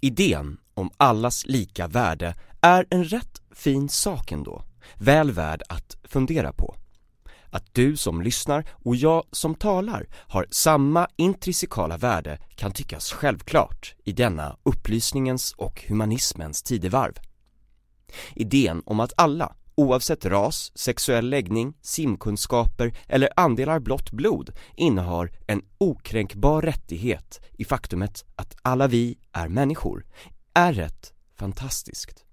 Idén om allas lika värde är en rätt fin sak ändå, väl värd att fundera på. Att du som lyssnar och jag som talar har samma intrinsikala värde kan tyckas självklart i denna upplysningens och humanismens tidevarv. Idén om att alla, oavsett ras, sexuell läggning, simkunskaper eller andelar blått blod innehar en okränkbar rättighet i faktumet att alla vi är människor, är rätt fantastiskt.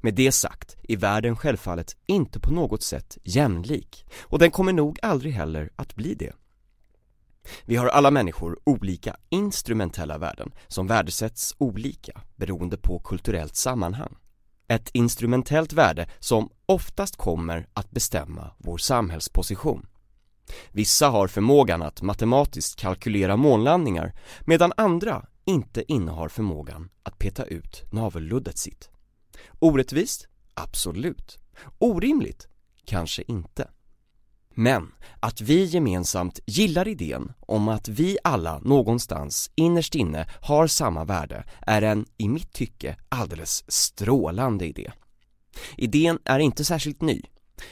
Med det sagt är världen självfallet inte på något sätt jämlik och den kommer nog aldrig heller att bli det. Vi har alla människor olika instrumentella värden som värdesätts olika beroende på kulturellt sammanhang. Ett instrumentellt värde som oftast kommer att bestämma vår samhällsposition. Vissa har förmågan att matematiskt kalkylera månlandningar medan andra inte innehar förmågan att peta ut navelluddet sitt. Orättvist? Absolut. Orimligt? Kanske inte. Men att vi gemensamt gillar idén om att vi alla någonstans innerst inne har samma värde är en, i mitt tycke, alldeles strålande idé. Idén är inte särskilt ny.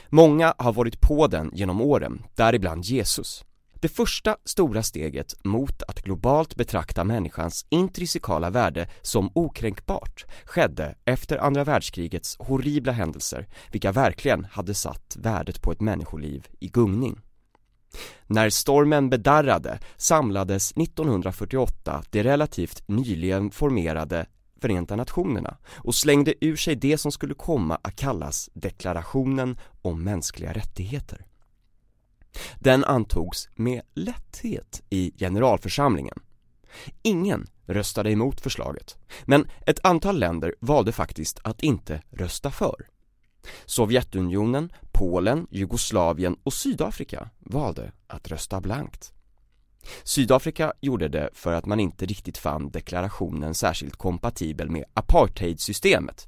Många har varit på den genom åren, däribland Jesus. Det första stora steget mot att globalt betrakta människans intrinsikala värde som okränkbart skedde efter andra världskrigets horribla händelser, vilka verkligen hade satt värdet på ett människoliv i gungning. När stormen bedarrade samlades 1948 det relativt nyligen formerade Förenta Nationerna och slängde ur sig det som skulle komma att kallas deklarationen om mänskliga rättigheter. Den antogs med lätthet i generalförsamlingen. Ingen röstade emot förslaget, men ett antal länder valde faktiskt att inte rösta för. Sovjetunionen, Polen, Jugoslavien och Sydafrika valde att rösta blankt. Sydafrika gjorde det för att man inte riktigt fann deklarationen särskilt kompatibel med apartheidsystemet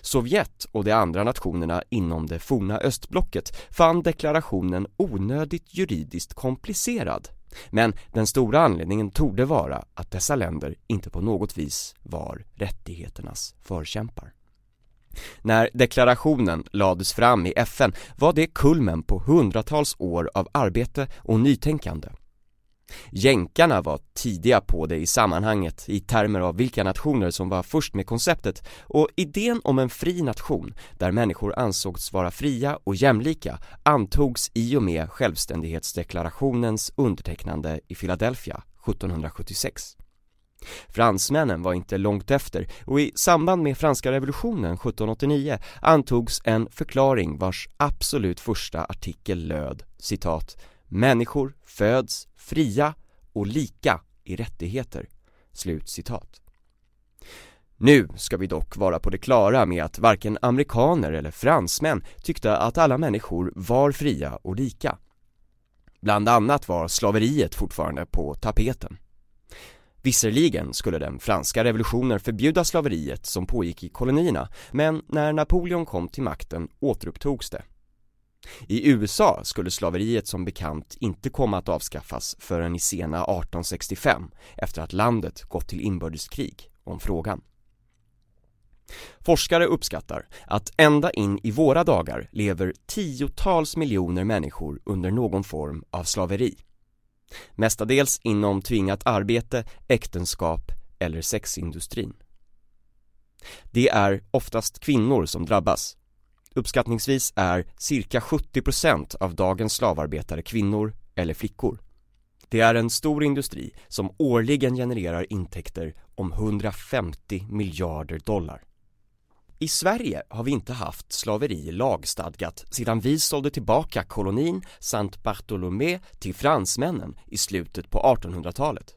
Sovjet och de andra nationerna inom det forna östblocket fann deklarationen onödigt juridiskt komplicerad. Men den stora anledningen torde vara att dessa länder inte på något vis var rättigheternas förkämpar. När deklarationen lades fram i FN var det kulmen på hundratals år av arbete och nytänkande. Jänkarna var tidiga på det i sammanhanget i termer av vilka nationer som var först med konceptet och idén om en fri nation där människor ansågs vara fria och jämlika antogs i och med självständighetsdeklarationens undertecknande i Philadelphia 1776. Fransmännen var inte långt efter och i samband med franska revolutionen 1789 antogs en förklaring vars absolut första artikel löd citat Människor föds fria och lika i rättigheter. Slut citat. Nu ska vi dock vara på det klara med att varken amerikaner eller fransmän tyckte att alla människor var fria och lika. Bland annat var slaveriet fortfarande på tapeten. Visserligen skulle den franska revolutionen förbjuda slaveriet som pågick i kolonierna, men när Napoleon kom till makten återupptogs det. I USA skulle slaveriet som bekant inte komma att avskaffas förrän i sena 1865 efter att landet gått till inbördeskrig om frågan. Forskare uppskattar att ända in i våra dagar lever tiotals miljoner människor under någon form av slaveri. Mestadels inom tvingat arbete, äktenskap eller sexindustrin. Det är oftast kvinnor som drabbas Uppskattningsvis är cirka 70% av dagens slavarbetare kvinnor eller flickor. Det är en stor industri som årligen genererar intäkter om 150 miljarder dollar. I Sverige har vi inte haft slaveri lagstadgat sedan vi sålde tillbaka kolonin Saint Bartholomé till fransmännen i slutet på 1800-talet.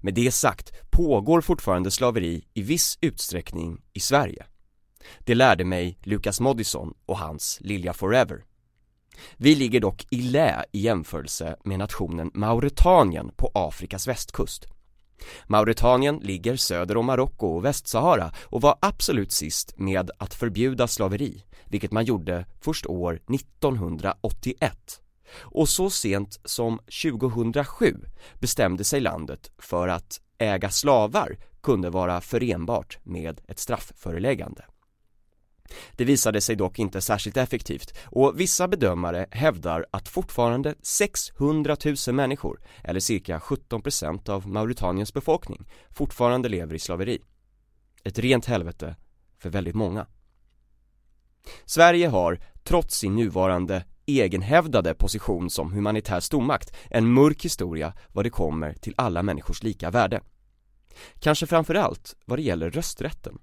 Med det sagt pågår fortfarande slaveri i viss utsträckning i Sverige. Det lärde mig Lucas Moodysson och hans Lilja Forever. Vi ligger dock i lä i jämförelse med nationen Mauretanien på Afrikas västkust. Mauretanien ligger söder om Marocko och Västsahara och var absolut sist med att förbjuda slaveri, vilket man gjorde först år 1981. Och så sent som 2007 bestämde sig landet för att äga slavar kunde vara förenbart med ett straffföreläggande. Det visade sig dock inte särskilt effektivt och vissa bedömare hävdar att fortfarande 600 000 människor, eller cirka 17% av Mauretaniens befolkning, fortfarande lever i slaveri. Ett rent helvete för väldigt många. Sverige har, trots sin nuvarande egenhävdade position som humanitär stormakt, en mörk historia vad det kommer till alla människors lika värde. Kanske framförallt vad det gäller rösträtten.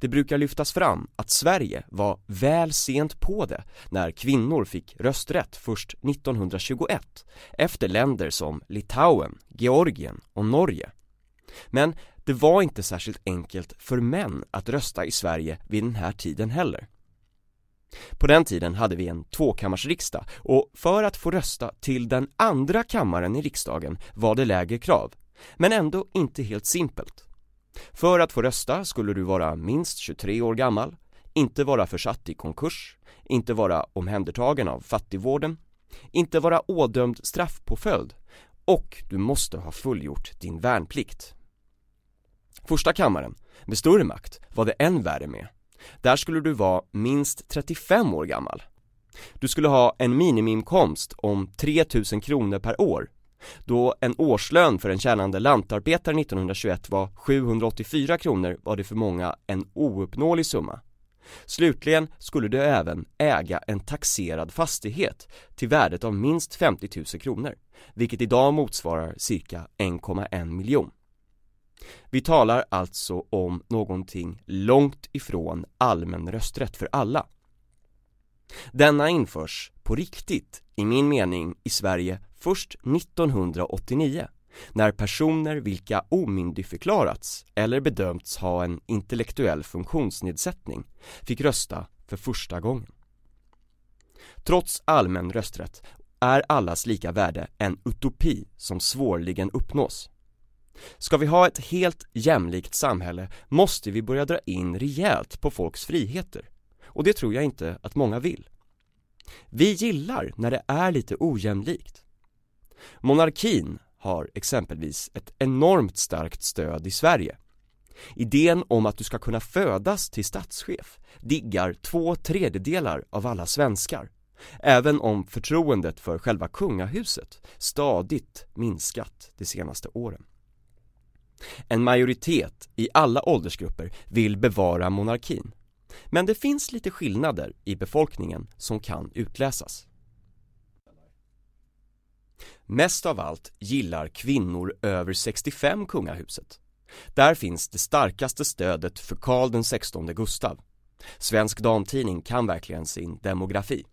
Det brukar lyftas fram att Sverige var väl sent på det när kvinnor fick rösträtt först 1921 efter länder som Litauen, Georgien och Norge. Men det var inte särskilt enkelt för män att rösta i Sverige vid den här tiden heller. På den tiden hade vi en tvåkammarsriksdag och för att få rösta till den andra kammaren i riksdagen var det lägre krav, men ändå inte helt simpelt. För att få rösta skulle du vara minst 23 år gammal, inte vara försatt i konkurs, inte vara omhändertagen av fattigvården, inte vara ådömd straffpåföljd och du måste ha fullgjort din värnplikt. Första kammaren, med större makt, var det än värre med. Där skulle du vara minst 35 år gammal. Du skulle ha en minimiinkomst om 3000 kronor per år då en årslön för en tjänande lantarbetare 1921 var 784 kronor var det för många en ouppnåelig summa. Slutligen skulle du även äga en taxerad fastighet till värdet av minst 50 000 kronor, vilket idag motsvarar cirka 1,1 miljon. Vi talar alltså om någonting långt ifrån allmän rösträtt för alla. Denna införs på riktigt, i min mening, i Sverige först 1989 när personer vilka omyndigförklarats eller bedömts ha en intellektuell funktionsnedsättning fick rösta för första gången. Trots allmän rösträtt är allas lika värde en utopi som svårligen uppnås. Ska vi ha ett helt jämlikt samhälle måste vi börja dra in rejält på folks friheter och det tror jag inte att många vill. Vi gillar när det är lite ojämlikt. Monarkin har exempelvis ett enormt starkt stöd i Sverige. Idén om att du ska kunna födas till statschef diggar två tredjedelar av alla svenskar, även om förtroendet för själva kungahuset stadigt minskat de senaste åren. En majoritet i alla åldersgrupper vill bevara monarkin, men det finns lite skillnader i befolkningen som kan utläsas. Mest av allt gillar kvinnor över 65 kungahuset. Där finns det starkaste stödet för Karl den 16 Gustav. Svensk Damtidning kan verkligen sin demografi.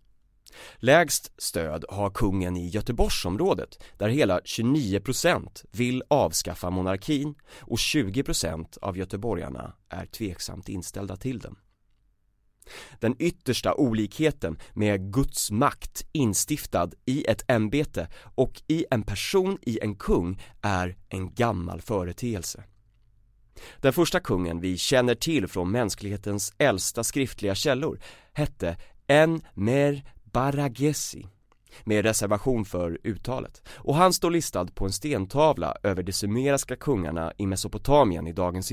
Lägst stöd har kungen i Göteborgsområdet där hela 29% vill avskaffa monarkin och 20% av göteborgarna är tveksamt inställda till den. Den yttersta olikheten med Guds makt instiftad i ett ämbete och i en person i en kung är en gammal företeelse. Den första kungen vi känner till från mänsklighetens äldsta skriftliga källor hette Enmer Baragesi med reservation för uttalet och han står listad på en stentavla över de sumeriska kungarna i Mesopotamien i dagens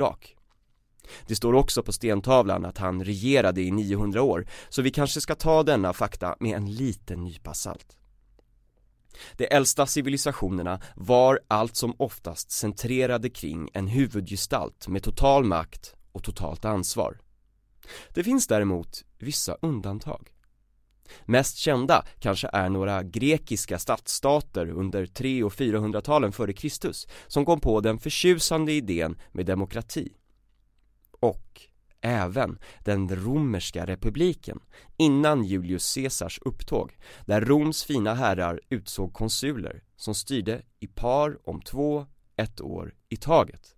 Irak. Det står också på stentavlan att han regerade i 900 år, så vi kanske ska ta denna fakta med en liten nypa salt. De äldsta civilisationerna var allt som oftast centrerade kring en huvudgestalt med total makt och totalt ansvar. Det finns däremot vissa undantag. Mest kända kanske är några grekiska stadsstater under 300 och 400-talen före Kristus som kom på den förtjusande idén med demokrati. Och även den romerska republiken innan Julius Caesars upptåg, där Roms fina herrar utsåg konsuler som styrde i par om två, ett år i taget.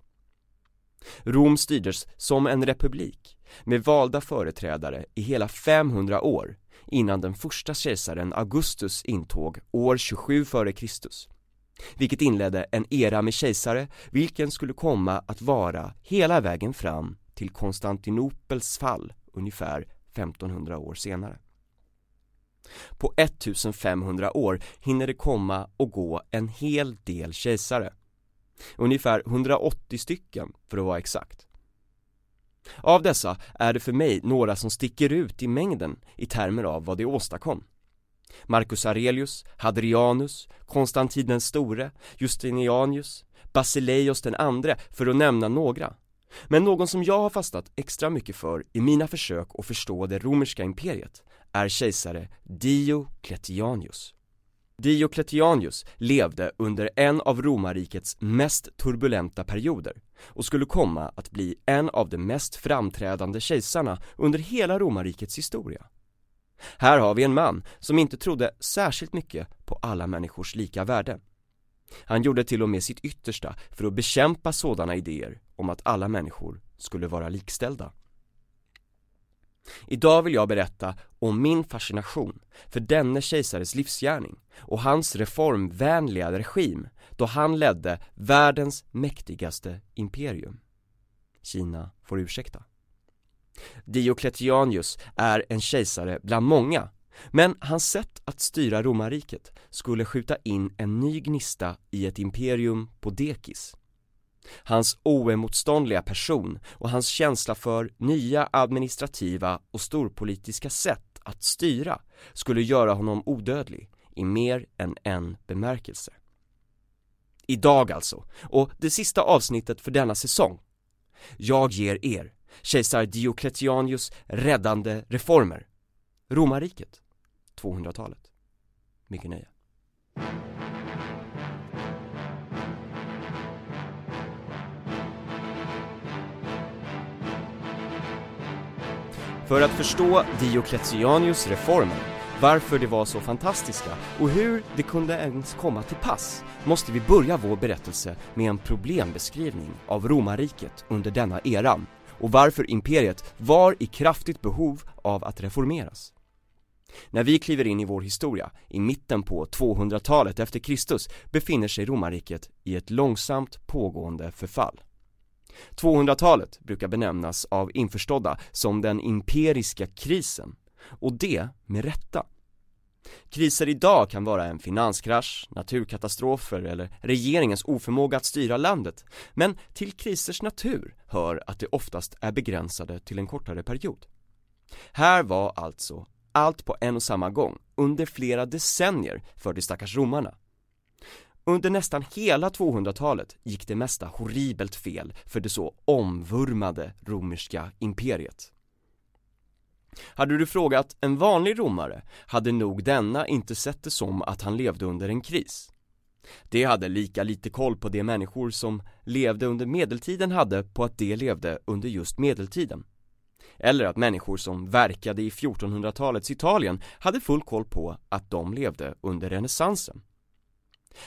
Rom styrdes som en republik med valda företrädare i hela 500 år innan den första kejsaren Augustus intåg år 27 f.Kr. Vilket inledde en era med kejsare vilken skulle komma att vara hela vägen fram till Konstantinopels fall ungefär 1500 år senare. På 1500 år hinner det komma och gå en hel del kejsare. Ungefär 180 stycken för att vara exakt. Av dessa är det för mig några som sticker ut i mängden i termer av vad de åstadkom. Marcus Aurelius, Hadrianus, Konstantin den store, Justinianus, Basileios den andre för att nämna några. Men någon som jag har fastnat extra mycket för i mina försök att förstå det romerska imperiet är kejsare Diocletianus. Diocletianus levde under en av romarrikets mest turbulenta perioder och skulle komma att bli en av de mest framträdande kejsarna under hela romarrikets historia. Här har vi en man som inte trodde särskilt mycket på alla människors lika värde. Han gjorde till och med sitt yttersta för att bekämpa sådana idéer om att alla människor skulle vara likställda. Idag vill jag berätta om min fascination för denne kejsares livsgärning och hans reformvänliga regim då han ledde världens mäktigaste imperium. Kina får ursäkta. Diocletianus är en kejsare bland många, men hans sätt att styra romarriket skulle skjuta in en ny gnista i ett imperium på dekis. Hans oemotståndliga person och hans känsla för nya administrativa och storpolitiska sätt att styra skulle göra honom odödlig i mer än en bemärkelse. Idag alltså, och det sista avsnittet för denna säsong. Jag ger er kejsar Diocletianus räddande reformer. Romarriket, 200-talet. Mycket nöje. För att förstå Diocletianus reformer, varför de var så fantastiska och hur det kunde ens komma till pass, måste vi börja vår berättelse med en problembeskrivning av romarriket under denna era och varför imperiet var i kraftigt behov av att reformeras. När vi kliver in i vår historia, i mitten på 200-talet efter Kristus, befinner sig romarriket i ett långsamt pågående förfall. 200-talet brukar benämnas av införstådda som den imperiska krisen, och det med rätta. Kriser idag kan vara en finanskrasch, naturkatastrofer eller regeringens oförmåga att styra landet, men till krisers natur hör att de oftast är begränsade till en kortare period. Här var alltså allt på en och samma gång, under flera decennier för de stackars romarna. Under nästan hela 200-talet gick det mesta horribelt fel för det så omvurmade romerska imperiet. Hade du frågat en vanlig romare hade nog denna inte sett det som att han levde under en kris. Det hade lika lite koll på de människor som levde under medeltiden hade på att de levde under just medeltiden. Eller att människor som verkade i 1400-talets Italien hade full koll på att de levde under renässansen.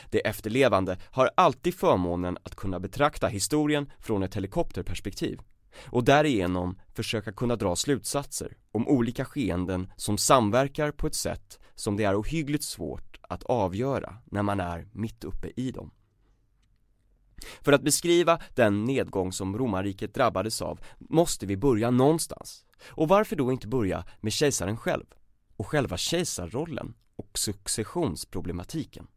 De efterlevande har alltid förmånen att kunna betrakta historien från ett helikopterperspektiv och därigenom försöka kunna dra slutsatser om olika skeenden som samverkar på ett sätt som det är ohyggligt svårt att avgöra när man är mitt uppe i dem. För att beskriva den nedgång som romarriket drabbades av måste vi börja någonstans. Och varför då inte börja med kejsaren själv och själva kejsarrollen och successionsproblematiken?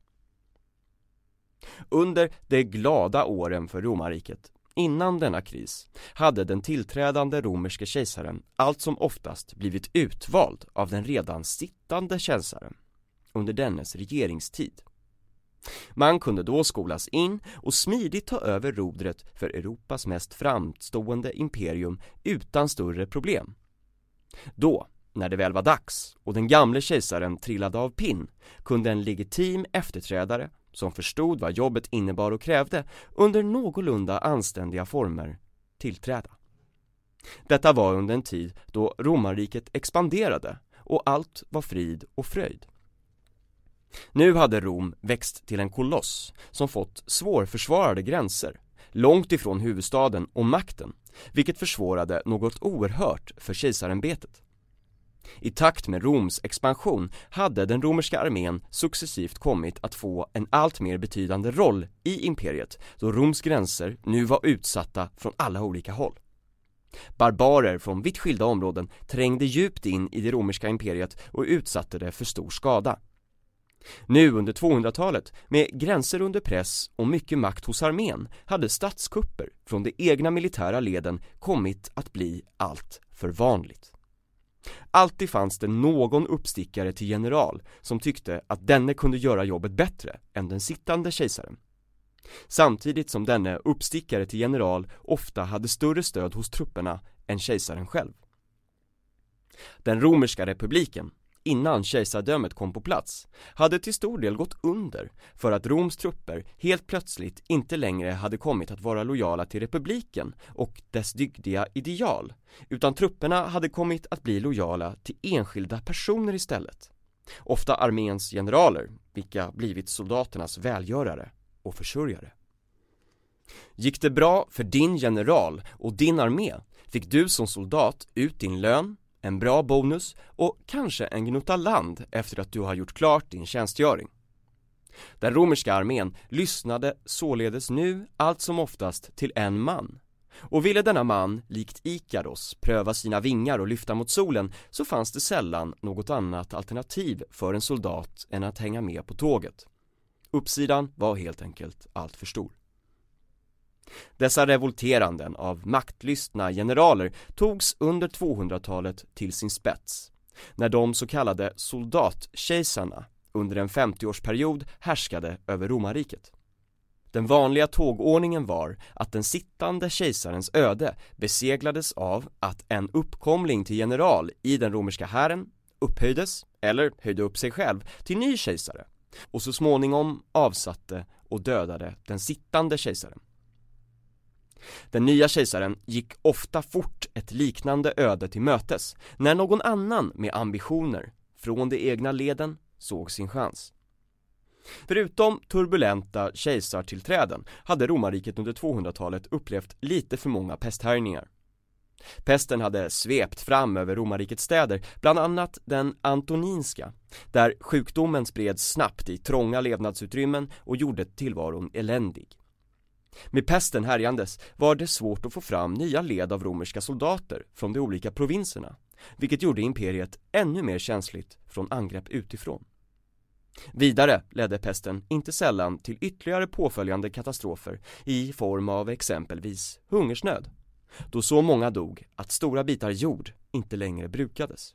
Under de glada åren för romarriket Innan denna kris hade den tillträdande romerske kejsaren allt som oftast blivit utvald av den redan sittande kejsaren under dennes regeringstid. Man kunde då skolas in och smidigt ta över rodret för Europas mest framstående imperium utan större problem. Då, när det väl var dags och den gamle kejsaren trillade av pinn, kunde en legitim efterträdare som förstod vad jobbet innebar och krävde under någorlunda anständiga former tillträda. Detta var under en tid då romarriket expanderade och allt var frid och fröjd. Nu hade Rom växt till en koloss som fått svårförsvarade gränser, långt ifrån huvudstaden och makten, vilket försvårade något oerhört för kejsarämbetet. I takt med Roms expansion hade den romerska armén successivt kommit att få en allt mer betydande roll i imperiet då Roms gränser nu var utsatta från alla olika håll. Barbarer från vitt skilda områden trängde djupt in i det romerska imperiet och utsatte det för stor skada. Nu under 200-talet, med gränser under press och mycket makt hos armén, hade statskupper från de egna militära leden kommit att bli allt för vanligt. Alltid fanns det någon uppstickare till general som tyckte att denne kunde göra jobbet bättre än den sittande kejsaren. Samtidigt som denne uppstickare till general ofta hade större stöd hos trupperna än kejsaren själv. Den romerska republiken, innan kejsardömet kom på plats, hade till stor del gått under för att Roms trupper helt plötsligt inte längre hade kommit att vara lojala till republiken och dess dygdiga ideal, utan trupperna hade kommit att bli lojala till enskilda personer istället. Ofta arméns generaler, vilka blivit soldaternas välgörare och försörjare. Gick det bra för din general och din armé fick du som soldat ut din lön, en bra bonus och kanske en gnutta land efter att du har gjort klart din tjänstgöring. Den romerska armén lyssnade således nu allt som oftast till en man. Och ville denna man, likt Ikaros, pröva sina vingar och lyfta mot solen så fanns det sällan något annat alternativ för en soldat än att hänga med på tåget. Uppsidan var helt enkelt allt för stor. Dessa revolteranden av maktlystna generaler togs under 200-talet till sin spets när de så kallade soldatkejsarna under en 50-årsperiod härskade över romarriket. Den vanliga tågordningen var att den sittande kejsarens öde beseglades av att en uppkomling till general i den romerska hären upphöjdes, eller höjde upp sig själv, till ny kejsare och så småningom avsatte och dödade den sittande kejsaren. Den nya kejsaren gick ofta fort ett liknande öde till mötes när någon annan med ambitioner från de egna leden såg sin chans. Förutom turbulenta kejsartillträden hade romarriket under 200-talet upplevt lite för många pesthärjningar. Pesten hade svept fram över romarrikets städer, bland annat den antoninska, där sjukdomen spreds snabbt i trånga levnadsutrymmen och gjorde tillvaron eländig. Med pesten härjandes var det svårt att få fram nya led av romerska soldater från de olika provinserna, vilket gjorde imperiet ännu mer känsligt från angrepp utifrån. Vidare ledde pesten inte sällan till ytterligare påföljande katastrofer i form av exempelvis hungersnöd, då så många dog att stora bitar jord inte längre brukades.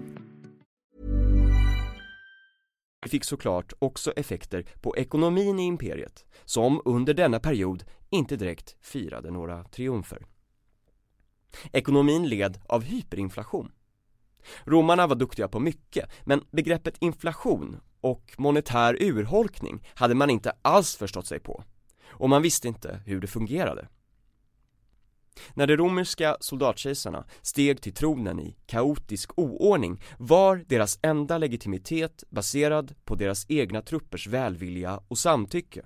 Det fick såklart också effekter på ekonomin i imperiet, som under denna period inte direkt firade några triumfer. Ekonomin led av hyperinflation. Romarna var duktiga på mycket, men begreppet inflation och monetär urholkning hade man inte alls förstått sig på. Och man visste inte hur det fungerade. När de romerska soldatkejsarna steg till tronen i kaotisk oordning var deras enda legitimitet baserad på deras egna truppers välvilja och samtycke.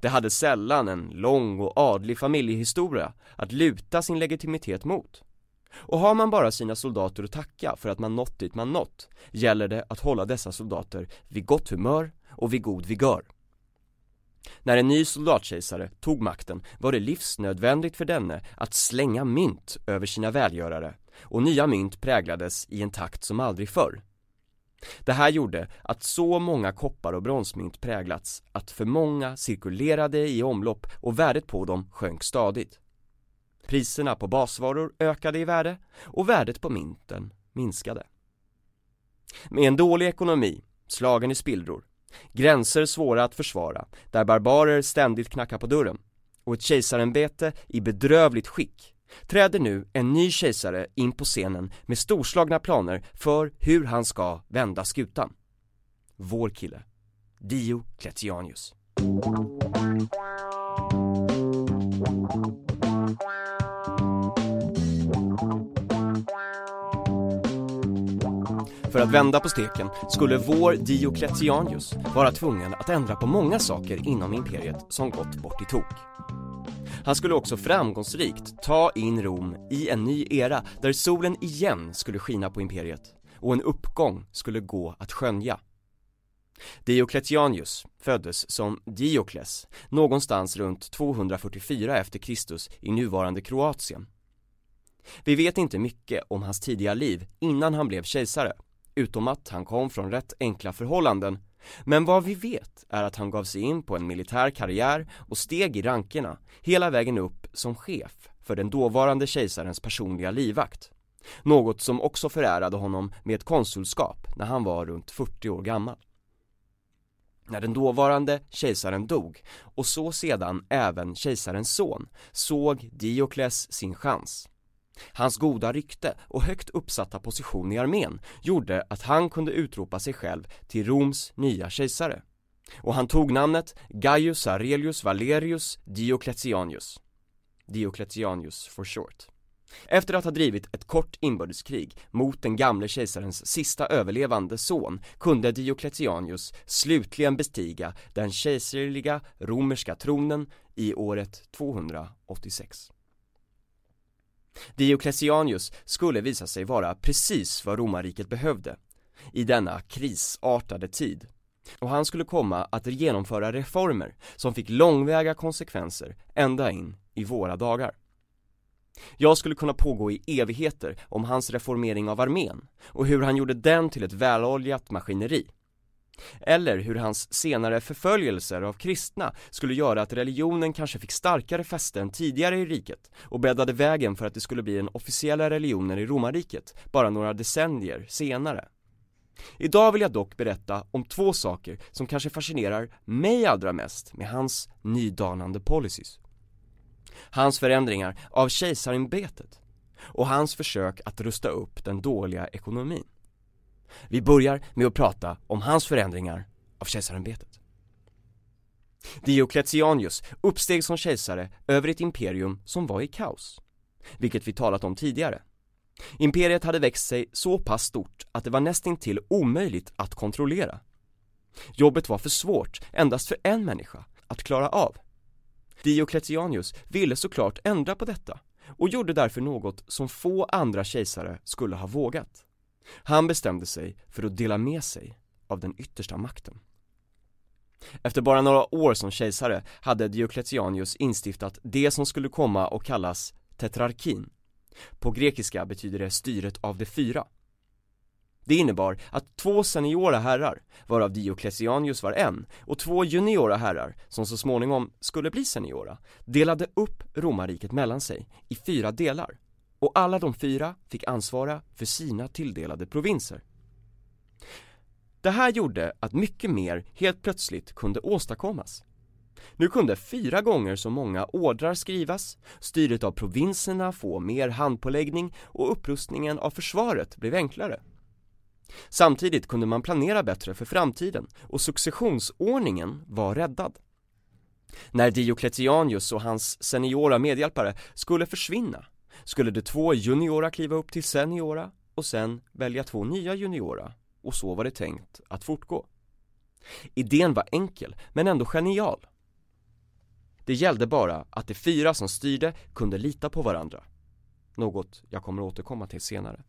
Det hade sällan en lång och adlig familjehistoria att luta sin legitimitet mot. Och har man bara sina soldater att tacka för att man nått dit man nått, gäller det att hålla dessa soldater vid gott humör och vid god vigör. När en ny soldatkejsare tog makten var det livsnödvändigt för denne att slänga mynt över sina välgörare och nya mynt präglades i en takt som aldrig förr. Det här gjorde att så många koppar och bronsmynt präglats att för många cirkulerade i omlopp och värdet på dem sjönk stadigt. Priserna på basvaror ökade i värde och värdet på mynten minskade. Med en dålig ekonomi, slagen i spillror, gränser svåra att försvara, där barbarer ständigt knackar på dörren och ett kejsarämbete i bedrövligt skick träder nu en ny kejsare in på scenen med storslagna planer för hur han ska vända skutan. Vår kille, Dio Kletianius. Att vända på steken skulle vår Diocletianus vara tvungen att ändra på många saker inom imperiet som gått bort i tok. Han skulle också framgångsrikt ta in Rom i en ny era där solen igen skulle skina på imperiet och en uppgång skulle gå att skönja. Diocletianus föddes som Diokles någonstans runt 244 efter Kristus i nuvarande Kroatien. Vi vet inte mycket om hans tidiga liv innan han blev kejsare utom att han kom från rätt enkla förhållanden. Men vad vi vet är att han gav sig in på en militär karriär och steg i rankerna hela vägen upp som chef för den dåvarande kejsarens personliga livvakt. Något som också förärade honom med ett konsulskap när han var runt 40 år gammal. När den dåvarande kejsaren dog och så sedan även kejsarens son såg Diokles sin chans Hans goda rykte och högt uppsatta position i armén gjorde att han kunde utropa sig själv till Roms nya kejsare. Och han tog namnet Gaius Aurelius Valerius Diocletianus. Diocletianus for short. Efter att ha drivit ett kort inbördeskrig mot den gamle kejsarens sista överlevande son kunde Diocletianus slutligen bestiga den kejserliga romerska tronen i året 286. Diocletianus skulle visa sig vara precis vad romarriket behövde i denna krisartade tid. Och han skulle komma att genomföra reformer som fick långväga konsekvenser ända in i våra dagar. Jag skulle kunna pågå i evigheter om hans reformering av armén och hur han gjorde den till ett väloljat maskineri eller hur hans senare förföljelser av kristna skulle göra att religionen kanske fick starkare fäste än tidigare i riket och bäddade vägen för att det skulle bli den officiella religionen i romarriket bara några decennier senare. Idag vill jag dock berätta om två saker som kanske fascinerar mig allra mest med hans nydanande policies. Hans förändringar av kejsarämbetet och hans försök att rusta upp den dåliga ekonomin. Vi börjar med att prata om hans förändringar av kejsarämbetet. Diocletianus uppsteg som kejsare över ett imperium som var i kaos, vilket vi talat om tidigare. Imperiet hade växt sig så pass stort att det var nästintill omöjligt att kontrollera. Jobbet var för svårt endast för en människa att klara av. Diocletianus ville såklart ändra på detta och gjorde därför något som få andra kejsare skulle ha vågat. Han bestämde sig för att dela med sig av den yttersta makten. Efter bara några år som kejsare hade Diocletianus instiftat det som skulle komma att kallas tetrarkin. På grekiska betyder det styret av de fyra. Det innebar att två seniora herrar, varav Diocletianus var en, och två juniora herrar, som så småningom skulle bli seniora, delade upp romarriket mellan sig i fyra delar och alla de fyra fick ansvara för sina tilldelade provinser. Det här gjorde att mycket mer helt plötsligt kunde åstadkommas. Nu kunde fyra gånger så många ordrar skrivas, styret av provinserna få mer handpåläggning och upprustningen av försvaret blev enklare. Samtidigt kunde man planera bättre för framtiden och successionsordningen var räddad. När Diocletianius och hans seniora medhjälpare skulle försvinna skulle de två juniora kliva upp till seniora och sen välja två nya juniora och så var det tänkt att fortgå. Idén var enkel men ändå genial. Det gällde bara att de fyra som styrde kunde lita på varandra. Något jag kommer återkomma till senare.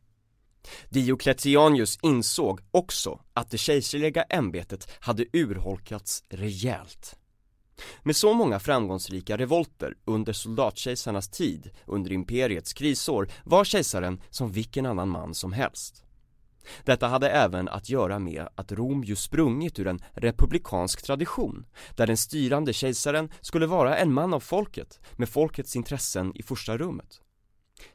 Diocletianus insåg också att det kejserliga ämbetet hade urholkats rejält. Med så många framgångsrika revolter under soldatkejsarnas tid under imperiets krisår var kejsaren som vilken annan man som helst. Detta hade även att göra med att Rom ju sprungit ur en republikansk tradition där den styrande kejsaren skulle vara en man av folket med folkets intressen i första rummet.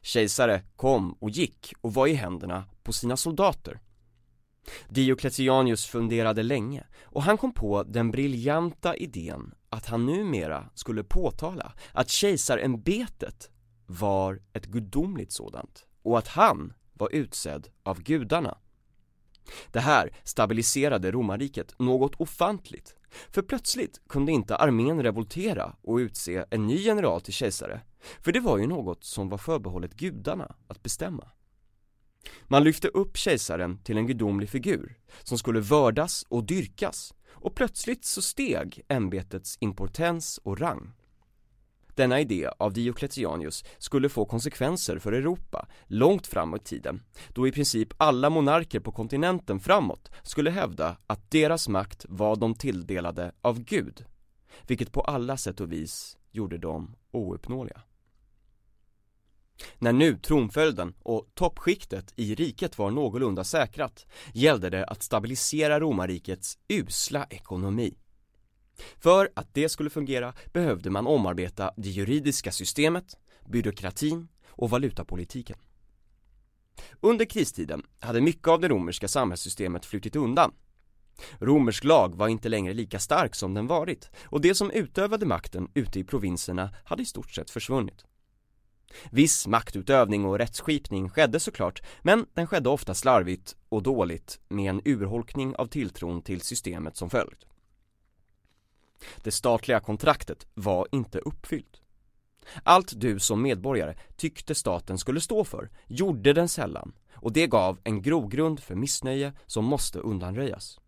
Kejsare kom och gick och var i händerna på sina soldater. Diocletianus funderade länge och han kom på den briljanta idén att han numera skulle påtala att kejsarämbetet var ett gudomligt sådant och att han var utsedd av gudarna. Det här stabiliserade romarriket något ofantligt, för plötsligt kunde inte armén revoltera och utse en ny general till kejsare, för det var ju något som var förbehållet gudarna att bestämma. Man lyfte upp kejsaren till en gudomlig figur som skulle vördas och dyrkas och plötsligt så steg ämbetets importens och rang. Denna idé av Diocletianus skulle få konsekvenser för Europa långt framåt i tiden, då i princip alla monarker på kontinenten framåt skulle hävda att deras makt var de tilldelade av Gud, vilket på alla sätt och vis gjorde dem ouppnåeliga. När nu tronföljden och toppskiktet i riket var någorlunda säkrat gällde det att stabilisera romarrikets usla ekonomi. För att det skulle fungera behövde man omarbeta det juridiska systemet, byråkratin och valutapolitiken. Under kristiden hade mycket av det romerska samhällssystemet flutit undan. Romersk lag var inte längre lika stark som den varit och det som utövade makten ute i provinserna hade i stort sett försvunnit. Viss maktutövning och rättsskipning skedde såklart, men den skedde ofta slarvigt och dåligt med en urholkning av tilltron till systemet som följd. Det statliga kontraktet var inte uppfyllt. Allt du som medborgare tyckte staten skulle stå för gjorde den sällan och det gav en grogrund för missnöje som måste undanröjas.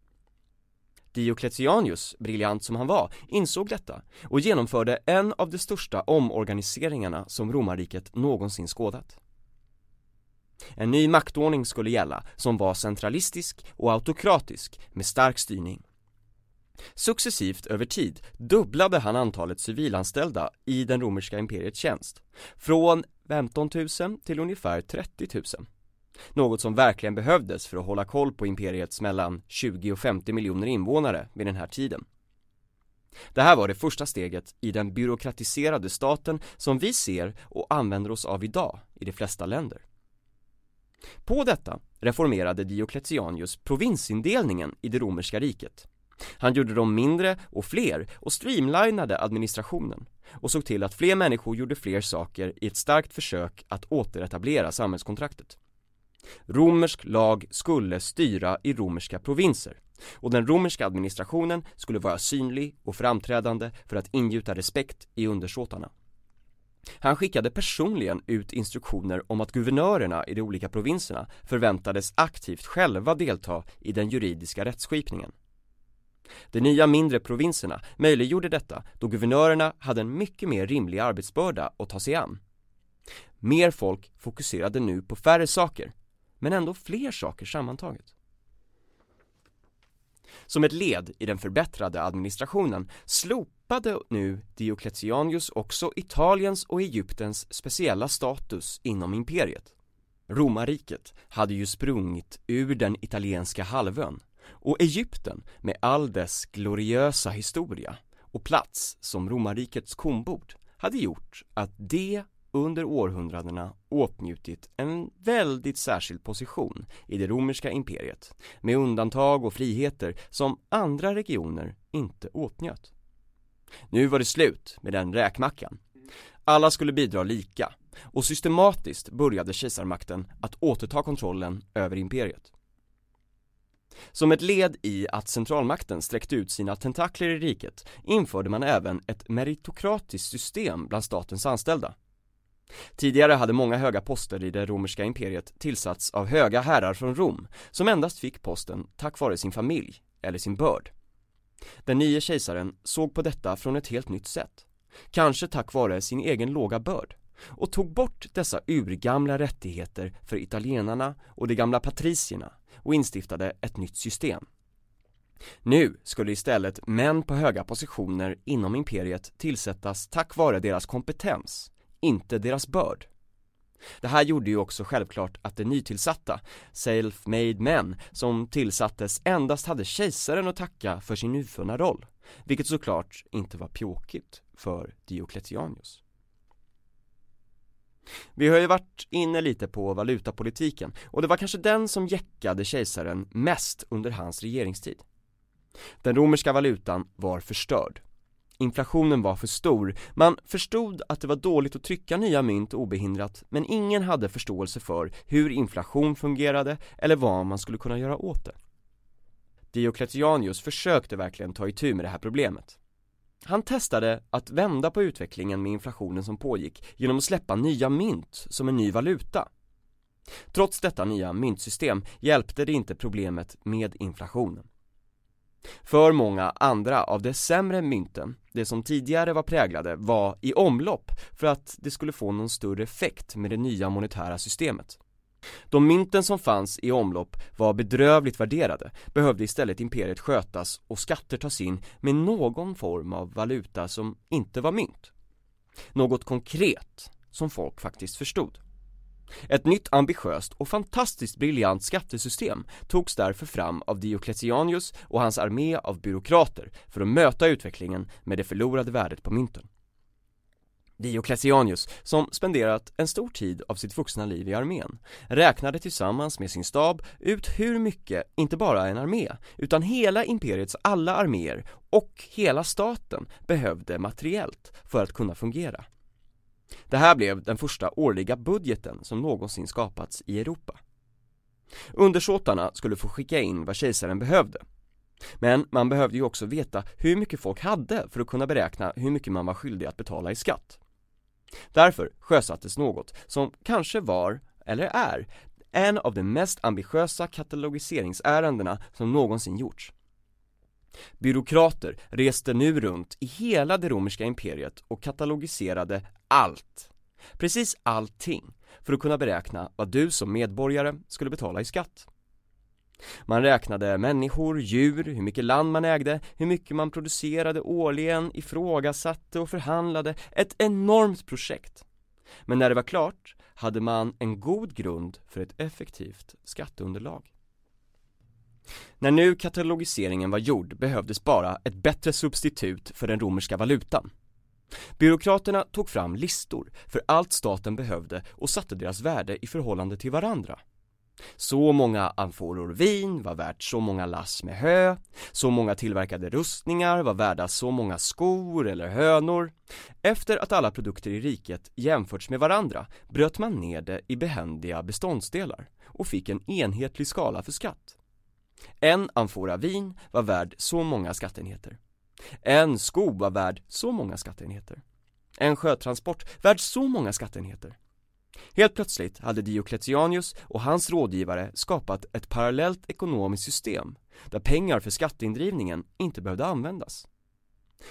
Diocletianus, briljant som han var, insåg detta och genomförde en av de största omorganiseringarna som romarriket någonsin skådat. En ny maktordning skulle gälla som var centralistisk och autokratisk med stark styrning. Successivt över tid dubblade han antalet civilanställda i den romerska imperiets tjänst, från 15 000 till ungefär 30 000. Något som verkligen behövdes för att hålla koll på imperiets mellan 20 och 50 miljoner invånare vid den här tiden. Det här var det första steget i den byråkratiserade staten som vi ser och använder oss av idag i de flesta länder. På detta reformerade Diocletianus provinsindelningen i det romerska riket. Han gjorde dem mindre och fler och streamlinade administrationen och såg till att fler människor gjorde fler saker i ett starkt försök att återetablera samhällskontraktet. Romersk lag skulle styra i romerska provinser och den romerska administrationen skulle vara synlig och framträdande för att ingjuta respekt i undersåtarna. Han skickade personligen ut instruktioner om att guvernörerna i de olika provinserna förväntades aktivt själva delta i den juridiska rättsskipningen. De nya mindre provinserna möjliggjorde detta då guvernörerna hade en mycket mer rimlig arbetsbörda att ta sig an. Mer folk fokuserade nu på färre saker men ändå fler saker sammantaget. Som ett led i den förbättrade administrationen slopade nu Diocletianus också Italiens och Egyptens speciella status inom imperiet. Romarriket hade ju sprungit ur den italienska halvön och Egypten med all dess gloriösa historia och plats som romarrikets kornbord hade gjort att det under århundradena åtnjutit en väldigt särskild position i det romerska imperiet med undantag och friheter som andra regioner inte åtnjöt. Nu var det slut med den räkmackan. Alla skulle bidra lika och systematiskt började kejsarmakten att återta kontrollen över imperiet. Som ett led i att centralmakten sträckte ut sina tentakler i riket införde man även ett meritokratiskt system bland statens anställda Tidigare hade många höga poster i det romerska imperiet tillsatts av höga herrar från Rom, som endast fick posten tack vare sin familj eller sin börd. Den nye kejsaren såg på detta från ett helt nytt sätt. kanske tack vare sin egen låga börd, och tog bort dessa urgamla rättigheter för italienarna och de gamla patricierna och instiftade ett nytt system. Nu skulle istället män på höga positioner inom imperiet tillsättas tack vare deras kompetens, inte deras börd. Det här gjorde ju också självklart att de nytillsatta, self-made män, som tillsattes endast hade kejsaren att tacka för sin nyfunna roll, vilket såklart inte var pjåkigt för Diocletianus. Vi har ju varit inne lite på valutapolitiken och det var kanske den som jäckade kejsaren mest under hans regeringstid. Den romerska valutan var förstörd. Inflationen var för stor, man förstod att det var dåligt att trycka nya mynt obehindrat men ingen hade förståelse för hur inflation fungerade eller vad man skulle kunna göra åt det. Diocletianus försökte verkligen ta itu med det här problemet. Han testade att vända på utvecklingen med inflationen som pågick genom att släppa nya mynt som en ny valuta. Trots detta nya myntsystem hjälpte det inte problemet med inflationen. För många andra av de sämre mynten, det som tidigare var präglade, var i omlopp för att det skulle få någon större effekt med det nya monetära systemet. De mynten som fanns i omlopp var bedrövligt värderade, behövde istället imperiet skötas och skatter tas in med någon form av valuta som inte var mynt. Något konkret som folk faktiskt förstod. Ett nytt ambitiöst och fantastiskt briljant skattesystem togs därför fram av Diocletianus och hans armé av byråkrater för att möta utvecklingen med det förlorade värdet på mynten. Diocletianus, som spenderat en stor tid av sitt vuxna liv i armén, räknade tillsammans med sin stab ut hur mycket, inte bara en armé, utan hela imperiets alla arméer och hela staten behövde materiellt för att kunna fungera. Det här blev den första årliga budgeten som någonsin skapats i Europa. Undersåtarna skulle få skicka in vad kejsaren behövde. Men man behövde ju också veta hur mycket folk hade för att kunna beräkna hur mycket man var skyldig att betala i skatt. Därför sjösattes något som kanske var, eller är, en av de mest ambitiösa katalogiseringsärendena som någonsin gjorts. Byråkrater reste nu runt i hela det romerska imperiet och katalogiserade allt, precis allting, för att kunna beräkna vad du som medborgare skulle betala i skatt. Man räknade människor, djur, hur mycket land man ägde, hur mycket man producerade årligen, ifrågasatte och förhandlade, ett enormt projekt. Men när det var klart hade man en god grund för ett effektivt skatteunderlag. När nu katalogiseringen var gjord behövdes bara ett bättre substitut för den romerska valutan. Byråkraterna tog fram listor för allt staten behövde och satte deras värde i förhållande till varandra. Så många amforor vin var värt så många lass med hö, så många tillverkade rustningar var värda så många skor eller hönor. Efter att alla produkter i riket jämförts med varandra bröt man ner det i behändiga beståndsdelar och fick en enhetlig skala för skatt. En amfora vin var värd så många skattenheter en sko var värd så många skatteenheter. En sjötransport värd så många skatteenheter. Helt plötsligt hade Diocletianus och hans rådgivare skapat ett parallellt ekonomiskt system där pengar för skatteindrivningen inte behövde användas.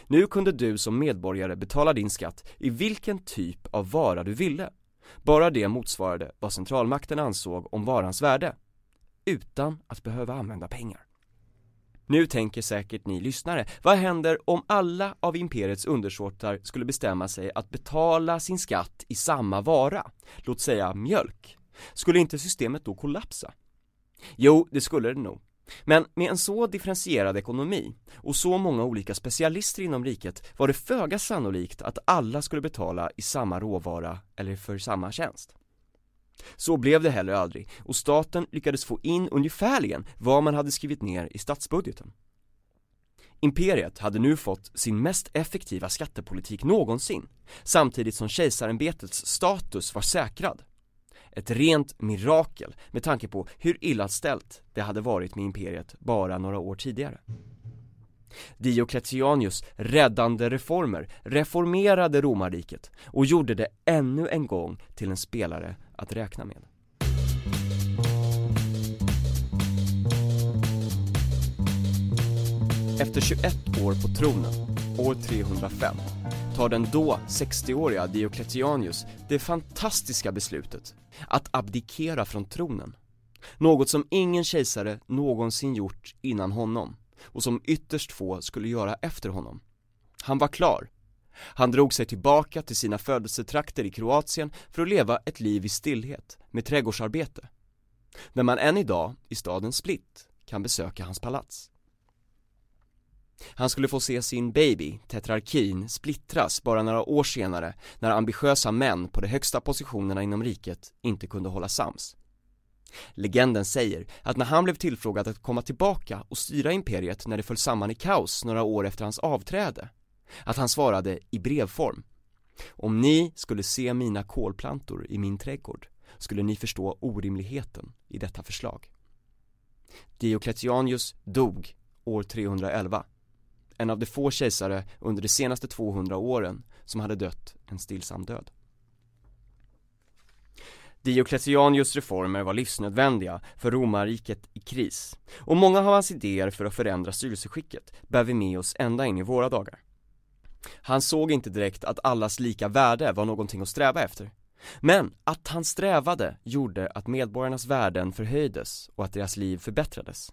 Nu kunde du som medborgare betala din skatt i vilken typ av vara du ville, bara det motsvarade vad centralmakten ansåg om varans värde, utan att behöva använda pengar. Nu tänker säkert ni lyssnare, vad händer om alla av imperiets undersåtar skulle bestämma sig att betala sin skatt i samma vara, låt säga mjölk? Skulle inte systemet då kollapsa? Jo, det skulle det nog. Men med en så differentierad ekonomi och så många olika specialister inom riket var det föga sannolikt att alla skulle betala i samma råvara eller för samma tjänst. Så blev det heller aldrig och staten lyckades få in ungefärligen vad man hade skrivit ner i statsbudgeten. Imperiet hade nu fått sin mest effektiva skattepolitik någonsin, samtidigt som kejsarämbetets status var säkrad. Ett rent mirakel med tanke på hur illa ställt det hade varit med imperiet bara några år tidigare. Diocletianus räddande reformer reformerade romarriket och gjorde det ännu en gång till en spelare att räkna med. Efter 21 år på tronen, år 305, tar den då 60-åriga Diocletianus det fantastiska beslutet att abdikera från tronen. Något som ingen kejsare någonsin gjort innan honom och som ytterst få skulle göra efter honom. Han var klar. Han drog sig tillbaka till sina födelsetrakter i Kroatien för att leva ett liv i stillhet med trädgårdsarbete. När man än idag i staden Split kan besöka hans palats. Han skulle få se sin baby, tetrarkin, splittras bara några år senare när ambitiösa män på de högsta positionerna inom riket inte kunde hålla sams. Legenden säger att när han blev tillfrågad att komma tillbaka och styra imperiet när det föll samman i kaos några år efter hans avträde, att han svarade i brevform Om ni skulle se mina kolplantor i min trädgård skulle ni förstå orimligheten i detta förslag. Diocletianus dog år 311 en av de få kejsare under de senaste 200 åren som hade dött en stillsam död. Diocletianus reformer var livsnödvändiga för romarriket i kris och många av hans idéer för att förändra styrelseskicket bär vi med oss ända in i våra dagar. Han såg inte direkt att allas lika värde var någonting att sträva efter. Men att han strävade gjorde att medborgarnas värden förhöjdes och att deras liv förbättrades.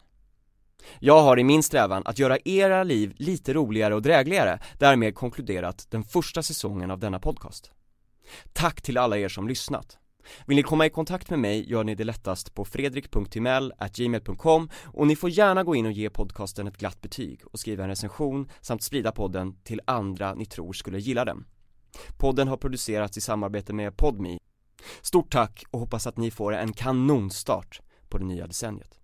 Jag har i min strävan att göra era liv lite roligare och drägligare därmed konkluderat den första säsongen av denna podcast. Tack till alla er som lyssnat. Vill ni komma i kontakt med mig gör ni det lättast på fredrik.timell.gmail.com och ni får gärna gå in och ge podcasten ett glatt betyg och skriva en recension samt sprida podden till andra ni tror skulle gilla den. Podden har producerats i samarbete med Podmi. Stort tack och hoppas att ni får en kanonstart på det nya decenniet.